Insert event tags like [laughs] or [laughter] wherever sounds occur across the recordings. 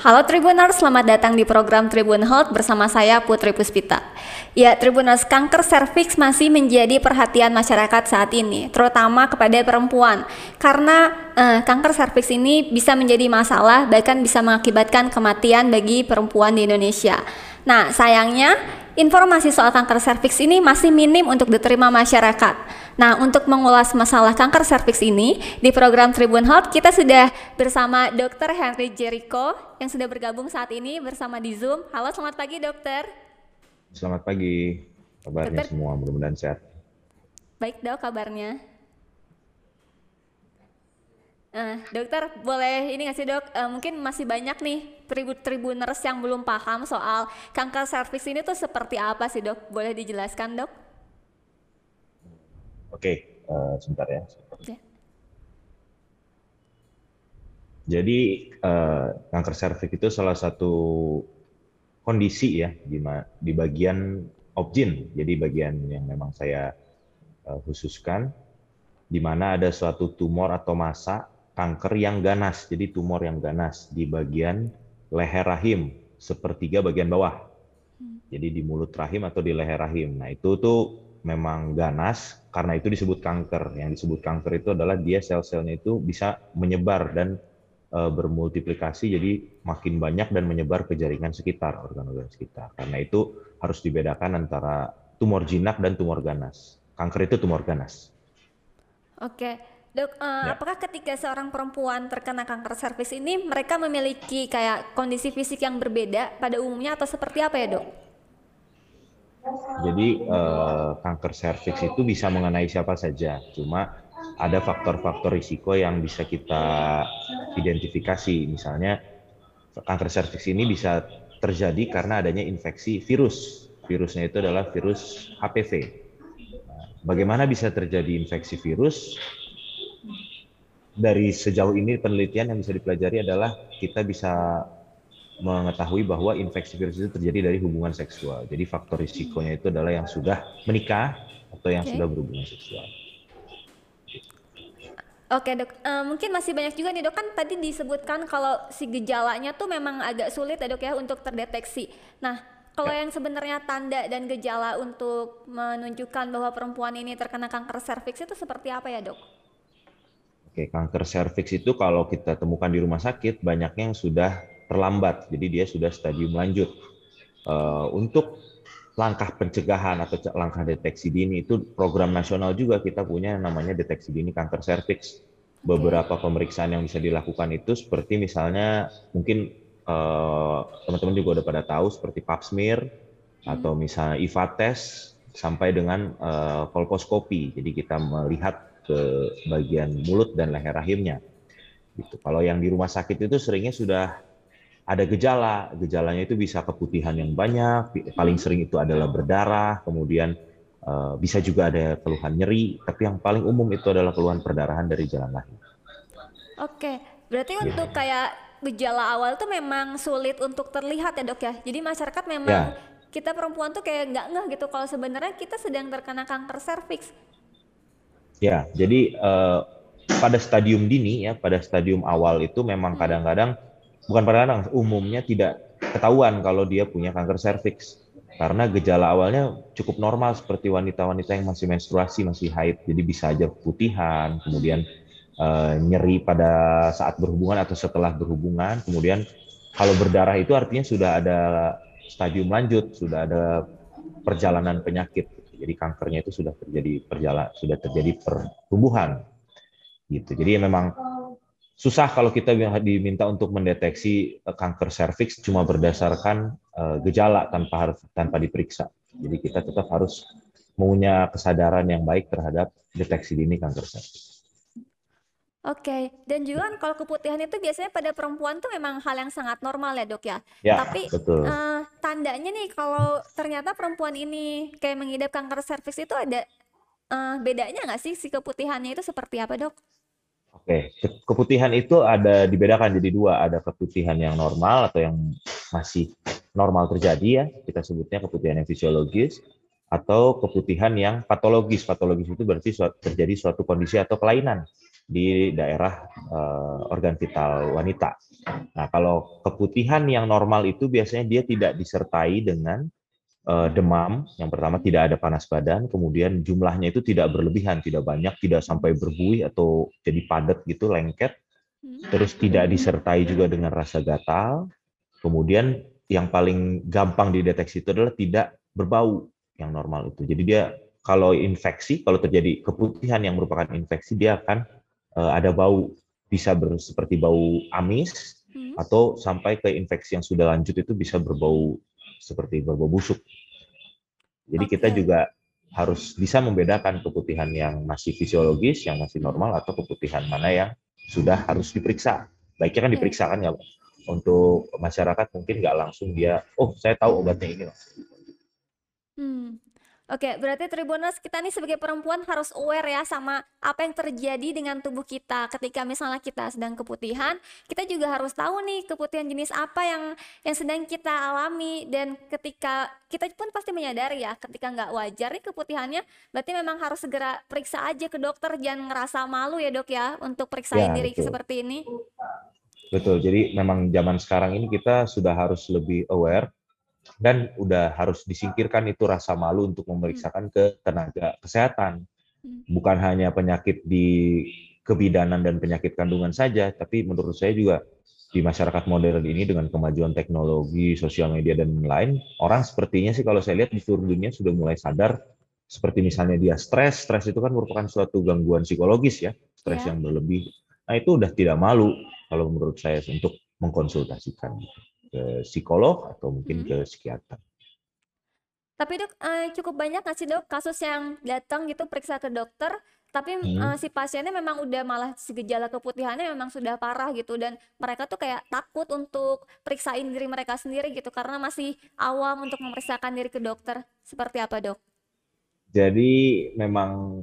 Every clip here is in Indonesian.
Halo Tribuners, selamat datang di program Tribun Health bersama saya Putri Puspita. Ya, Tribuners, kanker serviks masih menjadi perhatian masyarakat saat ini, terutama kepada perempuan. Karena eh, kanker serviks ini bisa menjadi masalah, bahkan bisa mengakibatkan kematian bagi perempuan di Indonesia. Nah, sayangnya informasi soal kanker serviks ini masih minim untuk diterima masyarakat. Nah, untuk mengulas masalah kanker serviks ini, di program Tribun Health kita sudah bersama Dr. Henry Jericho yang sudah bergabung saat ini bersama di Zoom. Halo, selamat pagi, Dokter. Selamat pagi. Kabarnya Dokter. semua mudah-mudahan sehat. Baik, Dok, kabarnya. Eh, dokter, boleh ini nggak sih dok? Eh, mungkin masih banyak nih tribu-tribuners yang belum paham soal kanker serviks ini tuh seperti apa sih dok? Boleh dijelaskan dok? Oke, eh, sebentar ya. Ya. Jadi eh, kanker serviks itu salah satu kondisi ya di, di bagian objin. Jadi bagian yang memang saya eh, khususkan di mana ada suatu tumor atau massa kanker yang ganas. Jadi tumor yang ganas di bagian leher rahim, sepertiga bagian bawah. Jadi di mulut rahim atau di leher rahim. Nah, itu tuh memang ganas karena itu disebut kanker. Yang disebut kanker itu adalah dia sel-selnya itu bisa menyebar dan eh, bermultiplikasi jadi makin banyak dan menyebar ke jaringan sekitar, organ-organ sekitar. Karena itu harus dibedakan antara tumor jinak dan tumor ganas. Kanker itu tumor ganas. Oke, dok. eh, Ya. Apakah ketika seorang perempuan terkena kanker serviks ini mereka memiliki kayak kondisi fisik yang berbeda pada umumnya atau seperti apa ya dok? Jadi eh, kanker serviks itu bisa mengenai siapa saja, cuma ada faktor-faktor risiko yang bisa kita identifikasi. Misalnya kanker serviks ini bisa terjadi karena adanya infeksi virus. Virusnya itu adalah virus HPV. Nah, Bagaimana bisa terjadi infeksi virus? Dari sejauh ini penelitian yang bisa dipelajari adalah kita bisa mengetahui bahwa infeksi virus itu terjadi dari hubungan seksual. Jadi faktor risikonya itu adalah yang sudah menikah atau yang Oke. sudah berhubungan seksual. Oke dok, Eh, mungkin masih banyak juga nih dok kan tadi disebutkan kalau si gejalanya tuh memang agak sulit ya dok ya untuk terdeteksi. Nah kalau Ya. yang sebenarnya tanda dan gejala untuk menunjukkan bahwa perempuan ini terkena kanker serviks itu seperti apa ya dok? Oke, kanker serviks itu kalau kita temukan di rumah sakit banyaknya yang sudah terlambat, jadi dia sudah stadium lanjut. Eh, untuk langkah pencegahan atau langkah deteksi dini itu program nasional juga kita punya yang namanya deteksi dini kanker serviks. Beberapa pemeriksaan yang bisa dilakukan itu seperti misalnya mungkin eh, teman-teman juga udah pada tahu seperti pap smear atau misalnya IVA test sampai dengan eh, kolposkopi. Jadi kita melihat ke bagian mulut dan leher rahimnya. Gitu. Kalau yang di rumah sakit itu seringnya sudah ada gejala, gejalanya itu bisa keputihan yang banyak, paling sering itu adalah berdarah, kemudian eh, bisa juga ada keluhan nyeri, tapi yang paling umum itu adalah keluhan perdarahan dari jalan lahir. Oke, berarti Iya. untuk kayak gejala awal tuh memang sulit untuk terlihat ya dok ya. Jadi masyarakat memang Ya. kita perempuan tuh kayak nggak ngeh gitu kalau sebenarnya kita sedang terkena kanker serviks. Ya, jadi eh, pada stadium dini ya, pada stadium awal itu memang kadang-kadang bukan kadang-kadang umumnya tidak ketahuan kalau dia punya kanker serviks karena gejala awalnya cukup normal seperti wanita-wanita yang masih menstruasi, masih haid, jadi bisa aja putihan, kemudian eh, nyeri pada saat berhubungan atau setelah berhubungan, kemudian kalau berdarah itu artinya sudah ada stadium lanjut, sudah ada perjalanan penyakit. Jadi kankernya itu sudah terjadi perjala, sudah terjadi pertumbuhan gitu. Jadi memang susah kalau kita diminta untuk mendeteksi eh, kanker serviks cuma berdasarkan eh, gejala tanpa harus tanpa diperiksa. Jadi kita tetap harus punya kesadaran yang baik terhadap deteksi dini kanker serviks. Oke, dan juga kan kalau keputihan itu biasanya pada perempuan tuh memang hal yang sangat normal ya dok ya. Ya, Tapi betul. eh, tandanya nih kalau ternyata perempuan ini kayak mengidap kanker serviks itu ada eh, bedanya nggak sih si keputihannya itu seperti apa dok? Oke, ke- keputihan itu ada dibedakan jadi dua, ada keputihan yang normal atau yang masih normal terjadi ya, kita sebutnya keputihan yang fisiologis, atau keputihan yang patologis. Patologis itu berarti suatu- terjadi suatu kondisi atau kelainan di daerah uh, organ vital wanita. Nah, kalau keputihan yang normal itu biasanya dia tidak disertai dengan uh, demam. Yang pertama tidak ada panas badan, kemudian jumlahnya itu tidak berlebihan, tidak banyak, tidak sampai berbuih atau jadi padat gitu, lengket. Hmm. Terus tidak disertai juga dengan rasa gatal. Kemudian yang paling gampang dideteksi itu adalah tidak berbau yang normal itu. Jadi dia kalau infeksi, kalau terjadi keputihan yang merupakan infeksi, dia akan uh, ada bau bisa ber, seperti bau amis hmm. atau sampai ke infeksi yang sudah lanjut itu bisa berbau seperti berbau busuk. Jadi okay. kita juga harus bisa membedakan keputihan yang masih fisiologis, yang masih normal, atau keputihan mana yang sudah harus diperiksa. Baiknya kan diperiksa kan nggak? Untuk masyarakat mungkin nggak langsung dia, oh saya tahu obatnya ini. Hmm. Oke, berarti Tribuners kita nih sebagai perempuan harus aware ya sama apa yang terjadi dengan tubuh kita. Ketika misalnya kita sedang keputihan, kita juga harus tahu nih keputihan jenis apa yang yang sedang kita alami dan ketika kita pun pasti menyadari ya ketika nggak wajar nih keputihannya, berarti memang harus segera periksa aja ke dokter, jangan ngerasa malu ya dok ya untuk periksain ya, diri betul. seperti ini. Betul, jadi memang zaman sekarang ini kita sudah harus lebih aware dan udah harus disingkirkan itu rasa malu untuk memeriksakan ke tenaga kesehatan. Hmm. Bukan hanya penyakit di kebidanan dan penyakit kandungan saja, tapi menurut saya juga di masyarakat modern ini dengan kemajuan teknologi, sosial media dan lain, orang sepertinya sih kalau saya lihat di seluruh dunia sudah mulai sadar seperti misalnya dia stres, stres itu kan merupakan suatu gangguan psikologis ya, stres ya. yang berlebih. Nah itu udah tidak malu kalau menurut saya untuk mengkonsultasikan ke psikolog atau mungkin hmm. ke psikiater. Tapi dok uh, cukup banyak nggak sih dok kasus yang datang gitu periksa ke dokter, tapi hmm. uh, si pasiennya memang udah malah si gejala keputihannya memang sudah parah gitu dan mereka tuh kayak takut untuk periksain diri mereka sendiri gitu karena masih awam untuk memeriksakan diri ke dokter. Seperti apa dok? Jadi memang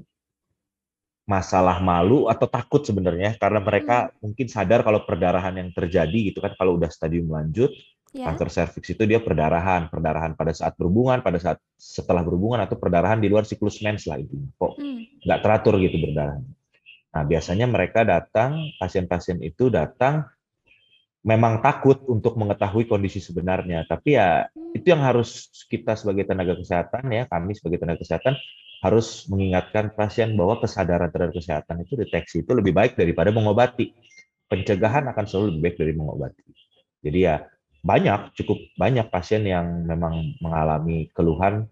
masalah malu atau takut sebenarnya karena mereka hmm. mungkin sadar kalau perdarahan yang terjadi gitu kan kalau udah stadium lanjut yeah. kanker serviks itu dia perdarahan perdarahan pada saat berhubungan pada saat setelah berhubungan atau perdarahan di luar siklus mens lah itu kok hmm. nggak teratur gitu berdarah nah biasanya mereka datang pasien-pasien itu datang memang takut untuk mengetahui kondisi sebenarnya tapi ya hmm. itu yang harus kita sebagai tenaga kesehatan ya kami sebagai tenaga kesehatan harus mengingatkan pasien bahwa kesadaran terhadap kesehatan itu deteksi itu lebih baik daripada mengobati. Pencegahan akan selalu lebih baik dari mengobati. Jadi ya banyak, cukup banyak pasien yang memang mengalami keluhan,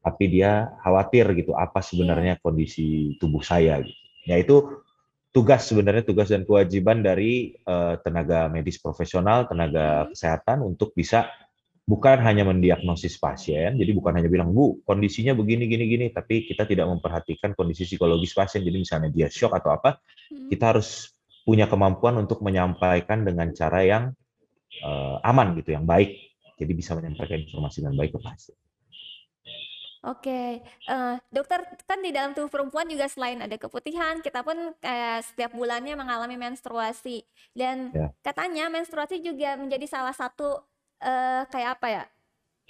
tapi dia khawatir gitu apa sebenarnya kondisi tubuh saya. Gitu. Ya itu tugas sebenarnya tugas dan kewajiban dari uh, tenaga medis profesional, tenaga hmm. kesehatan untuk bisa bukan hanya mendiagnosis pasien, jadi bukan hanya bilang, Bu, kondisinya begini, gini, gini, tapi kita tidak memperhatikan kondisi psikologis pasien, jadi misalnya dia shock atau apa, hmm. kita harus punya kemampuan untuk menyampaikan dengan cara yang uh, aman gitu, yang baik, jadi bisa menyampaikan informasi dengan baik ke pasien. Oke, uh, dokter kan di dalam tubuh perempuan juga selain ada keputihan, kita pun kayak setiap bulannya mengalami menstruasi dan ya. katanya menstruasi juga menjadi salah satu uh, kayak apa ya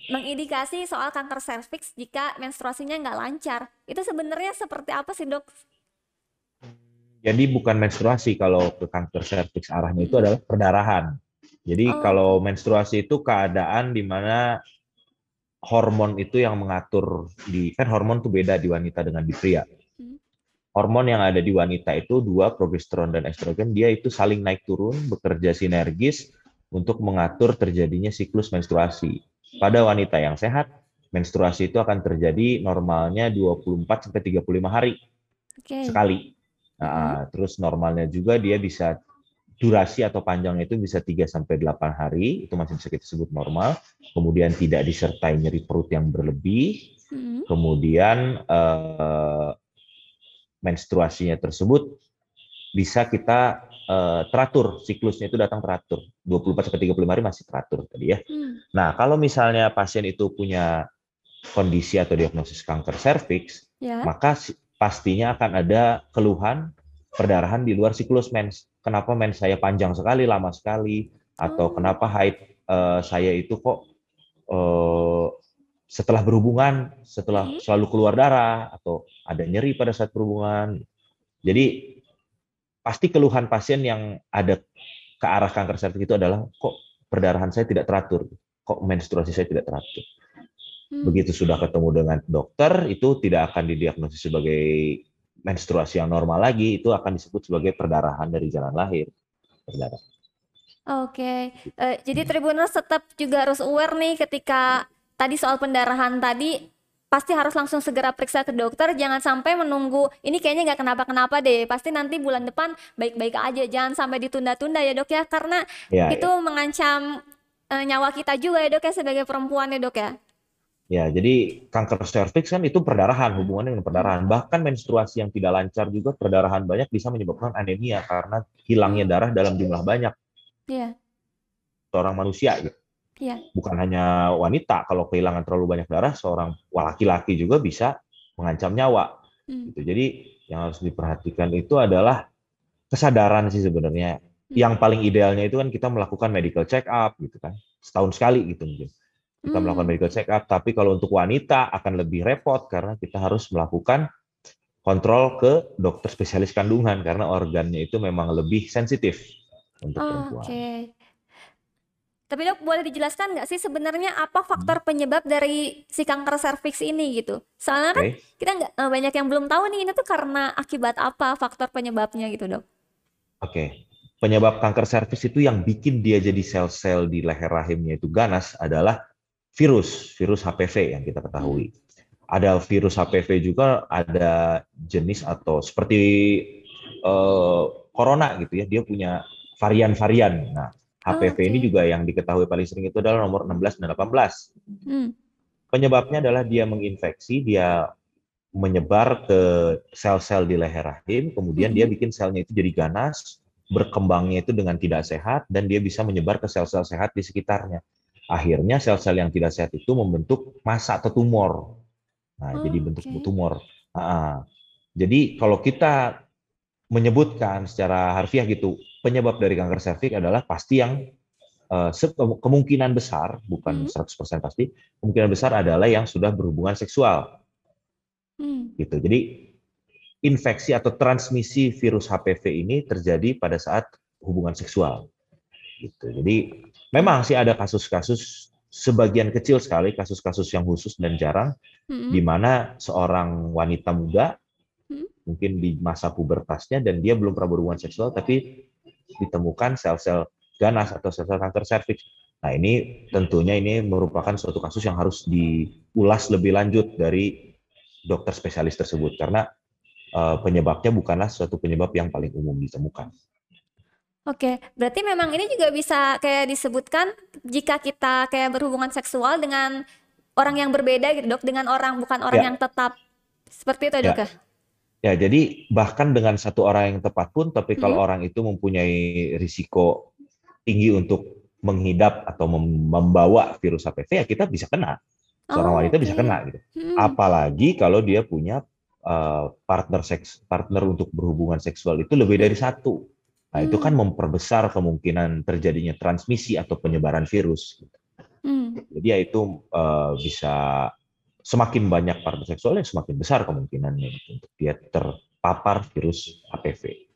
mengindikasi soal kanker serviks jika menstruasinya nggak lancar. Itu sebenarnya seperti apa sih dok? Jadi bukan menstruasi kalau ke kanker serviks arahnya itu adalah perdarahan. Jadi oh. kalau menstruasi itu keadaan di mana hormon itu yang mengatur di kan hormon itu beda di wanita dengan di pria. Hmm. Hormon yang ada di wanita itu dua progesteron dan estrogen dia itu saling naik turun bekerja sinergis untuk mengatur terjadinya siklus menstruasi. Pada wanita yang sehat, menstruasi itu akan terjadi normalnya 24 sampai 35 hari okay. sekali. Nah, hmm. terus normalnya juga dia bisa durasi atau panjangnya itu bisa 3 sampai 8 hari, itu masih bisa kita sebut normal. Kemudian tidak disertai nyeri perut yang berlebih. Hmm. Kemudian eh, menstruasinya tersebut bisa kita uh, teratur siklusnya itu datang teratur 24 sampai 35 hari masih teratur tadi ya. Hmm. Nah, kalau misalnya pasien itu punya kondisi atau diagnosis kanker serviks, ya. maka pastinya akan ada keluhan perdarahan di luar siklus mens. Kenapa mens saya panjang sekali, lama sekali, atau oh. kenapa haid uh, saya itu kok uh, setelah berhubungan, setelah hmm. selalu keluar darah, atau ada nyeri pada saat berhubungan. Jadi pasti keluhan pasien yang ada ke arah kanker serviks itu adalah kok perdarahan saya tidak teratur, kok menstruasi saya tidak teratur. Hmm. Begitu sudah ketemu dengan dokter, itu tidak akan didiagnosis sebagai menstruasi yang normal lagi, itu akan disebut sebagai perdarahan dari jalan lahir. Perdarahan. Oke, uh, jadi Tribuners tetap juga harus aware nih ketika tadi soal pendarahan tadi pasti harus langsung segera periksa ke dokter jangan sampai menunggu ini kayaknya nggak kenapa-kenapa deh pasti nanti bulan depan baik-baik aja jangan sampai ditunda-tunda ya dok ya karena ya, itu ya. mengancam uh, nyawa kita juga ya dok ya sebagai perempuan ya dok ya Ya, jadi kanker serviks kan itu perdarahan, hubungannya dengan perdarahan. Bahkan menstruasi yang tidak lancar juga perdarahan banyak bisa menyebabkan anemia karena hilangnya darah dalam jumlah banyak. Iya. Seorang manusia gitu. Iya. Bukan hanya wanita, kalau kehilangan terlalu banyak darah, seorang laki-laki juga bisa mengancam nyawa. Hmm. Gitu. Jadi yang harus diperhatikan itu adalah kesadaran sih sebenarnya. Hmm. Yang paling idealnya itu kan kita melakukan medical check up gitu kan, setahun sekali gitu mungkin. Kita hmm. melakukan medical check up, tapi kalau untuk wanita akan lebih repot karena kita harus melakukan kontrol ke dokter spesialis kandungan karena organnya itu memang lebih sensitif untuk oh, perempuan. Okay. Tapi dok boleh dijelaskan nggak sih sebenarnya apa faktor hmm. penyebab dari si kanker serviks ini gitu? Soalnya kan kita nggak eh, banyak yang belum tahu nih ini tuh karena akibat apa faktor penyebabnya gitu dok? Oke, okay. penyebab kanker serviks itu yang bikin dia jadi sel-sel di leher rahimnya itu ganas adalah virus, virus HPV yang kita ketahui. Hmm. Ada virus HPV juga ada jenis atau seperti uh, corona gitu ya, dia punya varian-varian. Nah, HPV oh, okay. ini juga yang diketahui paling sering itu adalah nomor 16 dan 18. Hmm. Penyebabnya adalah dia menginfeksi, dia menyebar ke sel-sel di leher rahim, kemudian hmm. dia bikin selnya itu jadi ganas, berkembangnya itu dengan tidak sehat, dan dia bisa menyebar ke sel-sel sehat di sekitarnya. Akhirnya sel-sel yang tidak sehat itu membentuk massa atau tumor. Nah, oh, jadi bentuk okay. tumor. Nah, jadi kalau kita menyebutkan secara harfiah gitu penyebab dari kanker serviks adalah pasti yang uh, kemungkinan besar bukan hmm. 100% pasti kemungkinan besar adalah yang sudah berhubungan seksual hmm. gitu jadi infeksi atau transmisi virus HPV ini terjadi pada saat hubungan seksual gitu jadi memang sih ada kasus-kasus sebagian kecil sekali kasus-kasus yang khusus dan jarang hmm. di mana seorang wanita muda mungkin di masa pubertasnya dan dia belum pernah berhubungan seksual tapi ditemukan sel-sel ganas atau sel-sel kanker serviks. Nah, ini tentunya ini merupakan suatu kasus yang harus diulas lebih lanjut dari dokter spesialis tersebut karena uh, penyebabnya bukanlah suatu penyebab yang paling umum ditemukan. Oke, berarti memang ini juga bisa kayak disebutkan jika kita kayak berhubungan seksual dengan orang yang berbeda gitu, Dok, dengan orang bukan orang ya. yang tetap seperti itu, Dok ya? Ya? Jadi bahkan dengan satu orang yang tepat pun, tapi kalau hmm. orang itu mempunyai risiko tinggi untuk menghidap atau membawa virus HPV, ya kita bisa kena. Seorang oh, wanita okay. bisa kena gitu. Hmm. Apalagi kalau dia punya uh, partner seks, partner untuk berhubungan seksual itu lebih dari satu. Nah, hmm. itu kan hmm. memperbesar kemungkinan terjadinya transmisi atau penyebaran virus. Hmm. Jadi ya itu uh, bisa semakin banyak partner seksual yang semakin besar kemungkinannya untuk dia terpapar virus HPV.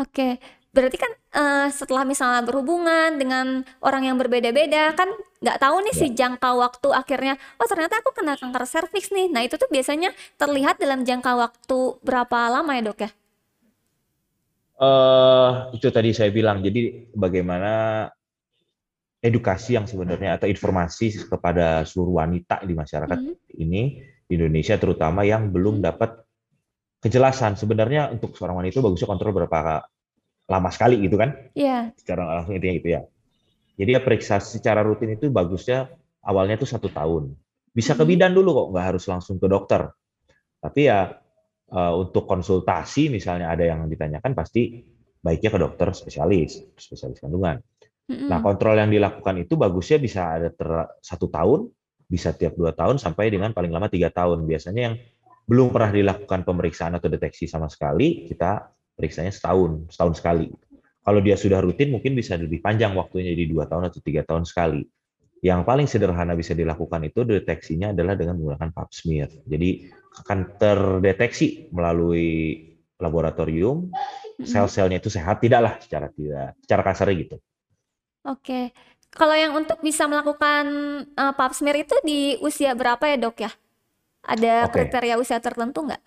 Oke, berarti kan uh, setelah misalnya berhubungan dengan orang yang berbeda-beda kan nggak tahu nih ya. si jangka waktu akhirnya oh ternyata aku kena kanker serviks nih. Nah itu tuh biasanya terlihat dalam jangka waktu berapa lama ya dok ya? Uh, itu tadi saya bilang. Jadi bagaimana edukasi yang sebenarnya atau informasi kepada seluruh wanita di masyarakat hmm. ini di Indonesia terutama yang belum hmm. dapat kejelasan sebenarnya untuk seorang wanita bagusnya kontrol berapa lama sekali gitu kan? Iya. Yeah. Secara langsung intinya itu ya. Jadi ya periksa secara rutin itu bagusnya awalnya tuh satu tahun. Bisa ke hmm. bidan dulu kok, nggak harus langsung ke dokter. Tapi ya uh, untuk konsultasi misalnya ada yang ditanyakan pasti baiknya ke dokter spesialis, spesialis kandungan. Nah, kontrol yang dilakukan itu bagusnya bisa ada ter, satu tahun, bisa tiap dua tahun sampai dengan paling lama tiga tahun. Biasanya yang belum pernah dilakukan pemeriksaan atau deteksi sama sekali, kita periksanya setahun, setahun sekali. Kalau dia sudah rutin, mungkin bisa lebih panjang waktunya jadi dua tahun atau tiga tahun sekali. Yang paling sederhana bisa dilakukan itu deteksinya adalah dengan menggunakan pap smear. Jadi akan terdeteksi melalui laboratorium sel-selnya itu sehat, tidaklah secara tidak secara kasarnya gitu. Oke. Kalau yang untuk bisa melakukan uh, pap smear itu di usia berapa ya dok ya? Ada Oke. kriteria usia tertentu nggak?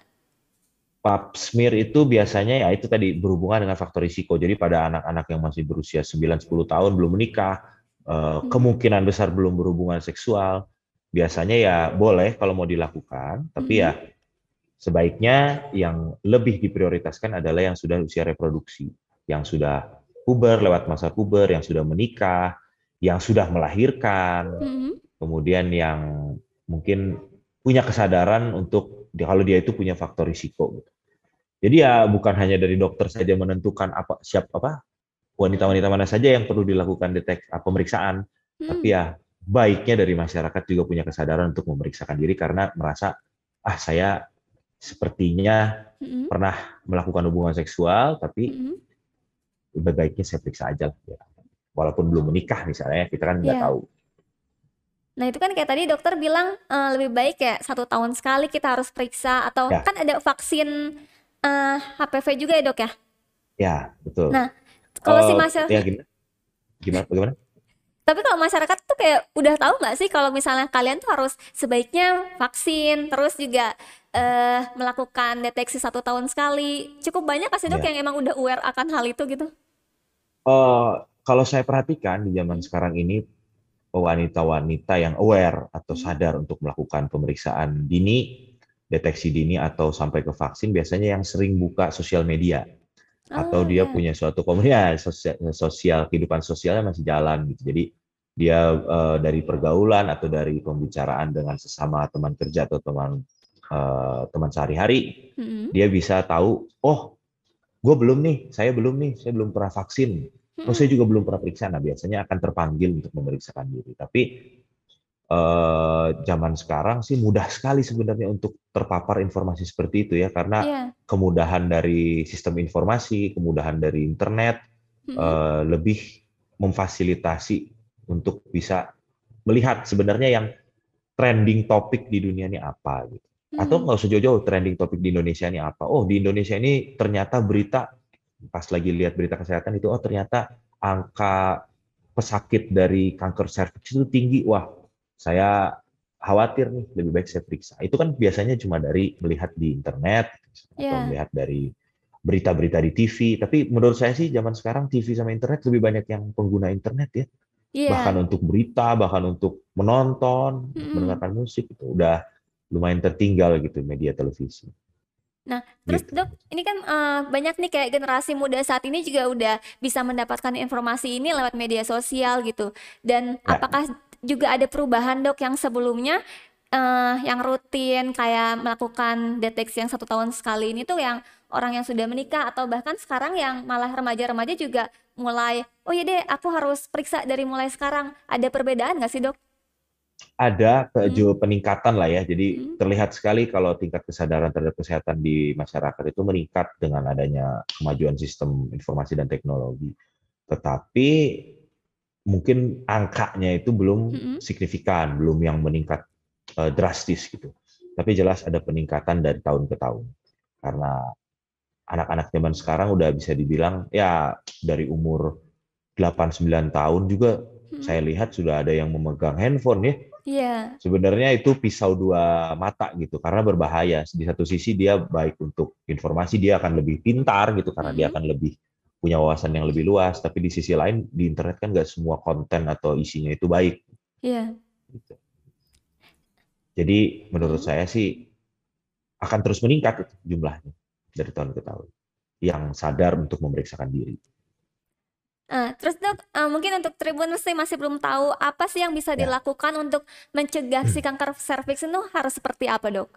Pap smear itu biasanya ya itu tadi berhubungan dengan faktor risiko. Jadi pada anak-anak yang masih berusia 9-10 tahun belum menikah, Hmm. kemungkinan besar belum berhubungan seksual, biasanya ya boleh kalau mau dilakukan, tapi ya Mhm. sebaiknya yang lebih diprioritaskan adalah yang sudah usia reproduksi, yang sudah puber lewat masa puber, yang sudah menikah, yang sudah melahirkan, Mhm. kemudian yang mungkin punya kesadaran untuk kalau dia itu punya faktor risiko. gitu. Jadi ya bukan hanya dari dokter saja menentukan apa siap apa wanita-wanita mana saja yang perlu dilakukan detek ah, pemeriksaan, Hmm. tapi ya baiknya dari masyarakat juga punya kesadaran untuk memeriksakan diri karena merasa ah saya sepertinya Mhm. pernah melakukan hubungan seksual tapi Mhm. Lebih baiknya saya periksa aja lah ya. Walaupun belum menikah misalnya kita kan nggak Iya. tahu. Nah itu kan kayak tadi dokter bilang eh, lebih baik ya satu tahun sekali kita harus periksa atau Ya. kan ada vaksin eh, HPV juga ya dok ya? Ya, betul. Nah kalau si Eh, masyarakat, ya gimana? Gimana? Bagaimana? tapi kalau masyarakat tuh kayak udah tahu nggak sih kalau misalnya kalian tuh harus sebaiknya vaksin, terus juga eh, melakukan deteksi satu tahun sekali. Cukup banyak kasih dok Ya. yang emang udah aware akan hal itu gitu. Eh, kalau saya perhatikan di zaman sekarang ini wanita-wanita yang aware atau Hmm. sadar untuk melakukan pemeriksaan dini, deteksi dini atau sampai ke vaksin biasanya yang sering buka sosial media atau Oh dia ya. punya suatu komunitas [laughs] sosial, sosial kehidupan sosialnya masih jalan gitu. Jadi dia eh, dari pergaulan atau dari pembicaraan dengan sesama teman kerja atau teman eh, teman sehari-hari Mhm. dia bisa tahu, oh, gue belum nih, saya belum nih, saya belum pernah vaksin. Oh, Mhm. saya juga belum pernah periksa. Nah, biasanya akan terpanggil untuk memeriksakan diri. Tapi eh, zaman sekarang sih mudah [laughs] sekali sebenarnya untuk terpapar informasi seperti itu ya, karena Iya. kemudahan dari sistem informasi, kemudahan dari internet, Mhm. eh, lebih memfasilitasi untuk bisa melihat sebenarnya yang trending topik di dunia ini apa gitu. Atau Hmm. nggak usah jauh-jauh trending topik di Indonesia ini apa. Oh, di Indonesia ini ternyata berita pas lagi lihat berita kesehatan itu oh ternyata angka pesakit dari kanker serviks itu tinggi. Wah, saya khawatir nih, lebih baik saya periksa. Itu kan biasanya cuma dari melihat di internet atau Iya. melihat dari berita-berita di TV. Tapi menurut saya sih zaman sekarang TV sama internet lebih banyak yang pengguna internet ya. Iya. Bahkan untuk berita, bahkan untuk menonton, Mhm. mendengarkan musik itu udah lumayan tertinggal gitu media televisi. Nah, terus Gitu. dok, ini kan eh, banyak nih kayak generasi muda saat ini juga udah bisa mendapatkan informasi ini lewat media sosial gitu. Dan Ya. apakah juga ada perubahan dok yang sebelumnya eh, yang rutin kayak melakukan deteksi yang satu tahun sekali ini tuh yang orang yang sudah menikah atau bahkan sekarang yang malah remaja-remaja juga mulai, oh iya deh aku harus periksa dari mulai sekarang. Ada perbedaan nggak sih dok? Ada Hmm. peningkatan lah ya. Jadi Hmm. terlihat sekali kalau tingkat kesadaran terhadap kesehatan di masyarakat itu meningkat dengan adanya kemajuan sistem informasi dan teknologi. Tetapi mungkin angkanya itu belum Mm-mm. signifikan, belum yang meningkat eh, drastis gitu. Tapi jelas ada peningkatan dari tahun ke tahun. Karena anak-anak zaman sekarang udah bisa dibilang ya dari umur 8-9 tahun juga Saya lihat sudah ada yang memegang handphone ya. Iya. Sebenarnya itu pisau dua mata gitu karena berbahaya. Di satu sisi dia baik untuk informasi dia akan lebih pintar gitu karena dia Mhm. akan lebih punya wawasan yang lebih luas. Tapi di sisi lain di internet kan nggak semua konten atau isinya itu baik. Iya. Gitu. Jadi menurut saya sih akan terus meningkat jumlahnya dari tahun ke tahun yang sadar untuk memeriksakan diri. Nah, terus dok, eh, mungkin untuk Tribuners nih masih belum tahu apa sih yang bisa Ya. dilakukan untuk mencegah si kanker serviks itu harus seperti apa dok?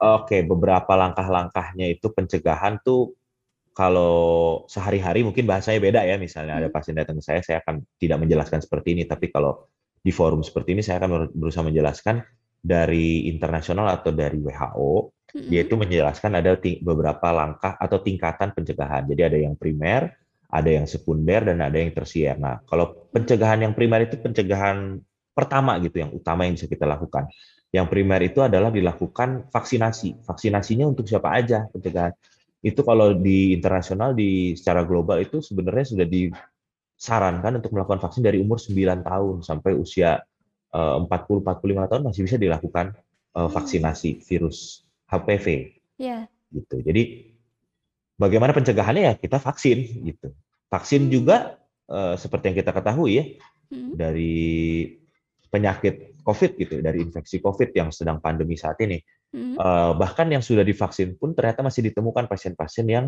Oke, beberapa langkah-langkahnya itu pencegahan tuh kalau sehari-hari mungkin bahasanya beda ya. Misalnya ada Hmm. pasien datang ke saya, saya akan tidak menjelaskan seperti ini. Tapi kalau di forum seperti ini, saya akan ber- berusaha menjelaskan dari internasional atau dari WHO. Dia Mm-mm. itu menjelaskan ada beberapa langkah atau tingkatan pencegahan. Jadi ada yang primer, ada yang sekunder, dan ada yang tersier. Nah, kalau pencegahan yang primer itu pencegahan pertama gitu, yang utama yang bisa kita lakukan. Yang primer itu adalah dilakukan vaksinasi. Vaksinasinya untuk siapa aja pencegahan? itu kalau di internasional di secara global itu sebenarnya sudah disarankan untuk melakukan vaksin dari umur 9 tahun sampai usia 40 eh, 45 tahun masih bisa dilakukan uh, vaksinasi virus HPV. Yeah. Gitu. Jadi bagaimana pencegahannya ya kita vaksin gitu. Vaksin hmm. juga uh, seperti yang kita ketahui ya hmm. dari penyakit COVID gitu, dari infeksi COVID yang sedang pandemi saat ini. Hmm. Uh, bahkan yang sudah divaksin pun ternyata masih ditemukan pasien-pasien yang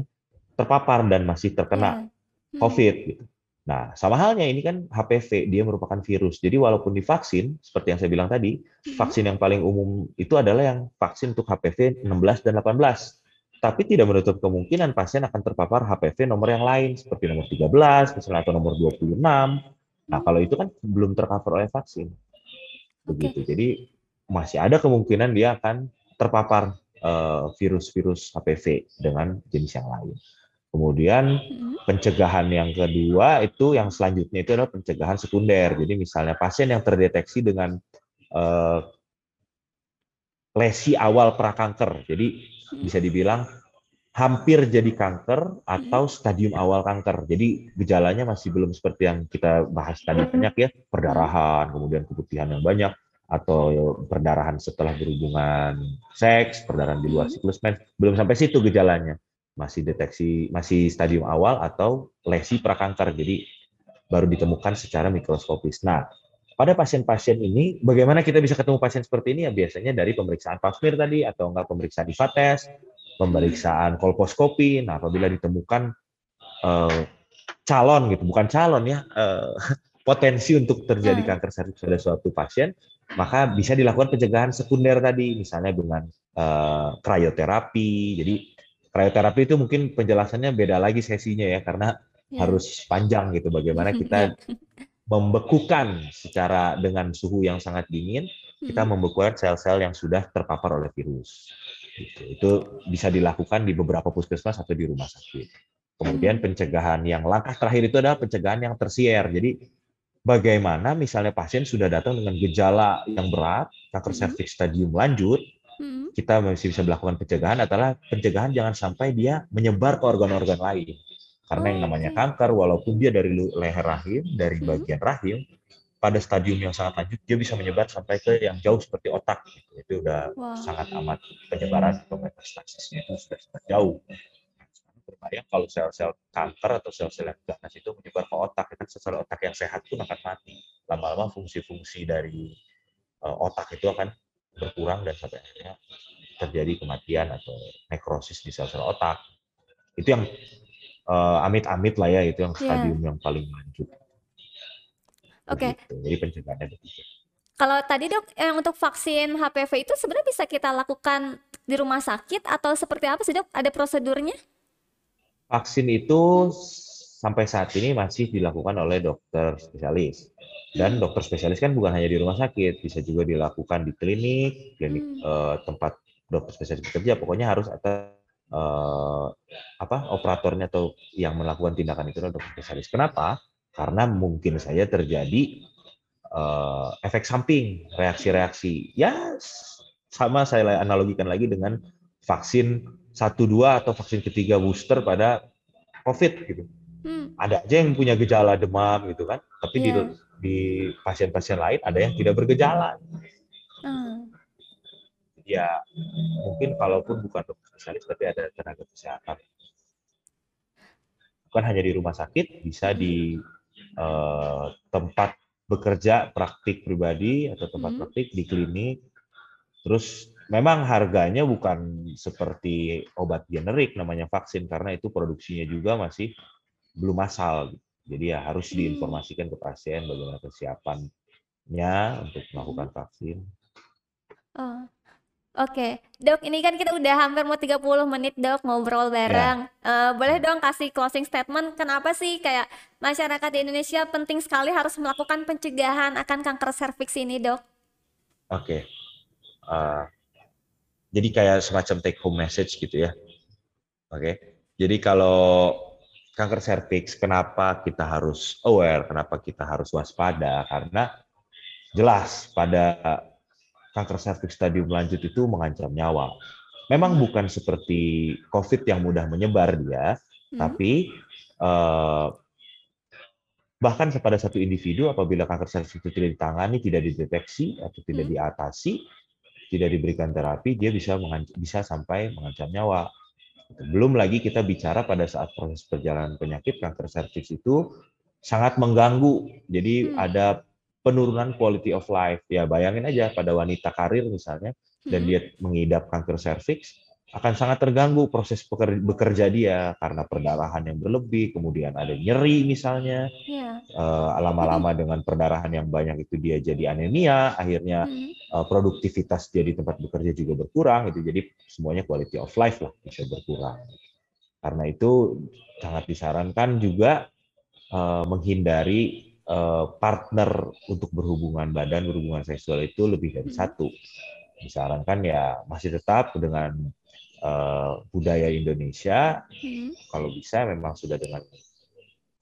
terpapar dan masih terkena yeah. Hmm. COVID gitu. Nah, sama halnya ini kan HPV, dia merupakan virus. Jadi walaupun divaksin, seperti yang saya bilang tadi, hmm. vaksin yang paling umum itu adalah yang vaksin untuk HPV 16 dan 18. Tapi tidak menutup kemungkinan pasien akan terpapar HPV nomor yang lain, seperti nomor 13, misalnya atau nomor 26. Nah, kalau itu kan belum tercover oleh vaksin. Begitu. Okay. Jadi masih ada kemungkinan dia akan terpapar eh, virus-virus uh, HPV dengan jenis yang lain. Kemudian hmm. pencegahan yang kedua itu yang selanjutnya itu adalah pencegahan sekunder. Jadi misalnya pasien yang terdeteksi dengan uh, lesi awal prakanker. Jadi. Bisa dibilang hampir jadi kanker atau hmm. stadium awal kanker. Jadi gejalanya masih belum seperti yang kita bahas tadi banyak ya, perdarahan, kemudian keputihan yang banyak atau perdarahan setelah berhubungan seks, perdarahan di luar siklus mens, belum sampai situ gejalanya masih deteksi masih stadium awal atau lesi prakanker jadi baru ditemukan secara mikroskopis. Nah, pada pasien-pasien ini bagaimana kita bisa ketemu pasien seperti ini ya biasanya dari pemeriksaan pap smear tadi atau enggak pemeriksaan IVA test, pemeriksaan kolposkopi. Nah, apabila ditemukan uh, calon gitu, bukan calon ya, uh, [laughs] potensi untuk terjadi hmm. kanker serviks pada suatu pasien, maka bisa dilakukan pencegahan sekunder tadi, misalnya dengan uh, krioterapi. Jadi Krioterapi itu mungkin penjelasannya beda lagi sesinya ya karena ya. harus panjang gitu bagaimana [laughs] kita membekukan secara dengan suhu yang sangat dingin kita hmm. membekukan sel-sel yang sudah terpapar oleh virus. Gitu. Itu bisa dilakukan di beberapa puskesmas atau di rumah sakit. Kemudian hmm. pencegahan yang langkah terakhir itu adalah pencegahan yang tersier. Jadi bagaimana misalnya pasien sudah datang dengan gejala yang berat, kanker hmm. serviks stadium lanjut, kita masih bisa melakukan pencegahan adalah pencegahan jangan sampai dia menyebar ke organ-organ lain. Karena yang namanya kanker, walaupun dia dari leher rahim, dari hmm. bagian rahim, pada stadium yang sangat lanjut dia bisa menyebar sampai ke yang jauh seperti otak. Itu udah wow. sangat amat penyebaran atau metastasisnya itu sudah sangat jauh. Berbayang kalau sel-sel kanker atau sel-sel yang ganas itu menyebar ke otak, itu sel-sel otak yang sehat pun akan mati. Lama-lama fungsi-fungsi dari uh, otak itu akan berkurang dan sampai akhirnya terjadi kematian atau nekrosis di sel-sel otak. Itu yang uh, amit-amit lah ya, itu yang iya. stadium yeah. yang paling lanjut. Oke. Okay. Jadi pencegahannya begitu. Kalau tadi dok, yang untuk vaksin HPV itu sebenarnya bisa kita lakukan di rumah sakit atau seperti apa sih dok? Ada prosedurnya? Vaksin itu sampai saat ini masih dilakukan oleh dokter spesialis. Dan dokter spesialis kan bukan hanya di rumah sakit, bisa juga dilakukan di klinik, klinik hmm. uh, tempat dokter spesialis bekerja. Pokoknya harus ada uh, apa operatornya atau yang melakukan tindakan itu adalah dokter spesialis. Kenapa? Karena mungkin saja terjadi uh, efek samping, reaksi-reaksi. Ya sama saya analogikan lagi dengan vaksin satu dua atau vaksin ketiga booster pada COVID gitu. Hmm. Ada aja yang punya gejala demam gitu kan, tapi yeah. di di pasien-pasien lain ada yang tidak bergejala. Hmm. Ya mungkin kalaupun bukan dokter spesialis tapi ada tenaga kesehatan. Bukan hanya di rumah sakit, bisa di uh, tempat bekerja praktik pribadi atau tempat hmm. praktik di klinik. Terus memang harganya bukan seperti obat generik namanya vaksin karena itu produksinya juga masih belum massal. Jadi ya harus hmm. diinformasikan ke pasien bagaimana kesiapannya untuk melakukan hmm. vaksin. Oh. Oke, dok, ini kan kita udah hampir mau 30 menit dok ngobrol bareng. Ya. Uh, boleh dong kasih closing statement kenapa sih kayak masyarakat di Indonesia penting sekali harus melakukan pencegahan akan kanker serviks ini dok? Oke, uh, jadi kayak semacam take home message gitu ya. Oke, jadi kalau kanker serviks, kenapa kita harus aware, kenapa kita harus waspada? Karena jelas pada kanker serviks stadium lanjut itu mengancam nyawa. Memang bukan seperti COVID yang mudah menyebar dia, hmm. tapi uh, bahkan kepada satu individu apabila kanker serviks itu tidak ditangani, tidak dideteksi atau tidak hmm. diatasi, tidak diberikan terapi, dia bisa bisa sampai mengancam nyawa. Belum lagi kita bicara pada saat proses perjalanan penyakit kanker serviks itu sangat mengganggu. Jadi hmm. ada penurunan quality of life. Ya bayangin aja pada wanita karir misalnya dan hmm. dia mengidap kanker serviks akan sangat terganggu proses bekerja dia karena perdarahan yang berlebih, kemudian ada nyeri misalnya, yeah. uh, lama-lama dengan perdarahan yang banyak itu dia jadi anemia, akhirnya uh, produktivitas dia di tempat bekerja juga berkurang, itu jadi semuanya quality of life lah bisa berkurang. Karena itu sangat disarankan juga uh, menghindari partner untuk berhubungan badan, berhubungan seksual itu lebih dari satu. Disarankan ya masih tetap dengan uh, budaya Indonesia, hmm. kalau bisa memang sudah dengan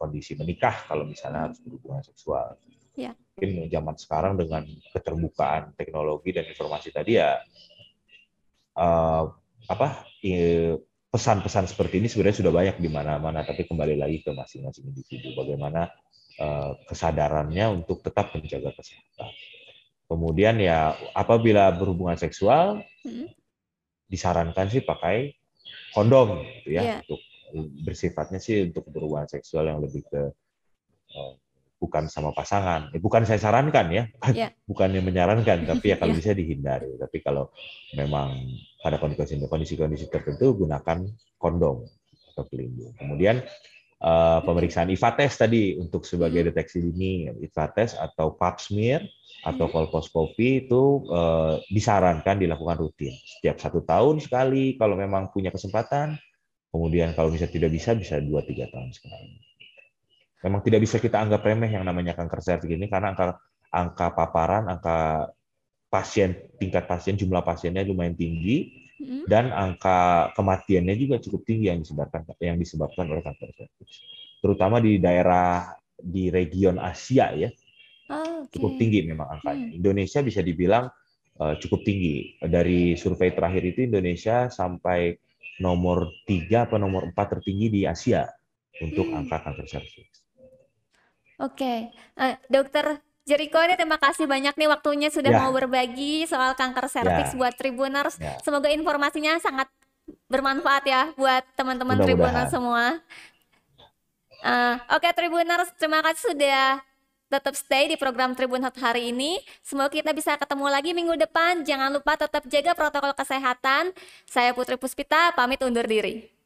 kondisi menikah kalau misalnya harus berhubungan seksual. Ya. Mungkin zaman sekarang dengan keterbukaan teknologi dan informasi tadi ya uh, apa pesan-pesan seperti ini sebenarnya sudah banyak di mana-mana, tapi kembali lagi ke masing-masing individu bagaimana uh, kesadarannya untuk tetap menjaga kesehatan. Kemudian ya apabila berhubungan seksual, hmm disarankan sih pakai kondom gitu ya yeah. untuk bersifatnya sih untuk berhubungan seksual yang lebih ke uh, bukan sama pasangan. Eh, bukan saya sarankan ya, yeah. bukannya menyarankan, [laughs] tapi ya kalau yeah. bisa dihindari. Tapi kalau memang pada kondisi-kondisi tertentu gunakan kondom atau pelindung. Kemudian uh, pemeriksaan IVA test tadi untuk sebagai mm-hmm. deteksi dini, IVA test atau pap smear atau hmm. kolposcopy itu uh, disarankan dilakukan rutin setiap satu tahun sekali kalau memang punya kesempatan kemudian kalau bisa tidak bisa bisa dua tiga tahun sekali memang tidak bisa kita anggap remeh yang namanya kanker serviks ini karena angka angka paparan angka pasien tingkat pasien jumlah pasiennya lumayan tinggi hmm. dan angka kematiannya juga cukup tinggi yang disebabkan yang disebabkan oleh kanker serviks terutama di daerah di region Asia ya Oh, okay. Cukup tinggi memang angkanya. Hmm. Indonesia bisa dibilang uh, cukup tinggi. Dari survei terakhir itu Indonesia sampai nomor tiga atau nomor empat tertinggi di Asia untuk hmm. angka kanker serviks. Oke, okay. uh, dokter Jericho ini terima kasih banyak nih waktunya sudah ya. mau berbagi soal kanker serviks ya. buat Tribuners. Ya. Semoga informasinya sangat bermanfaat ya buat teman-teman Tribuners semua. Uh, Oke okay, Tribuners, terima kasih sudah tetap stay di program Tribun Hot hari ini. Semoga kita bisa ketemu lagi minggu depan. Jangan lupa tetap jaga protokol kesehatan. Saya Putri Puspita, pamit undur diri.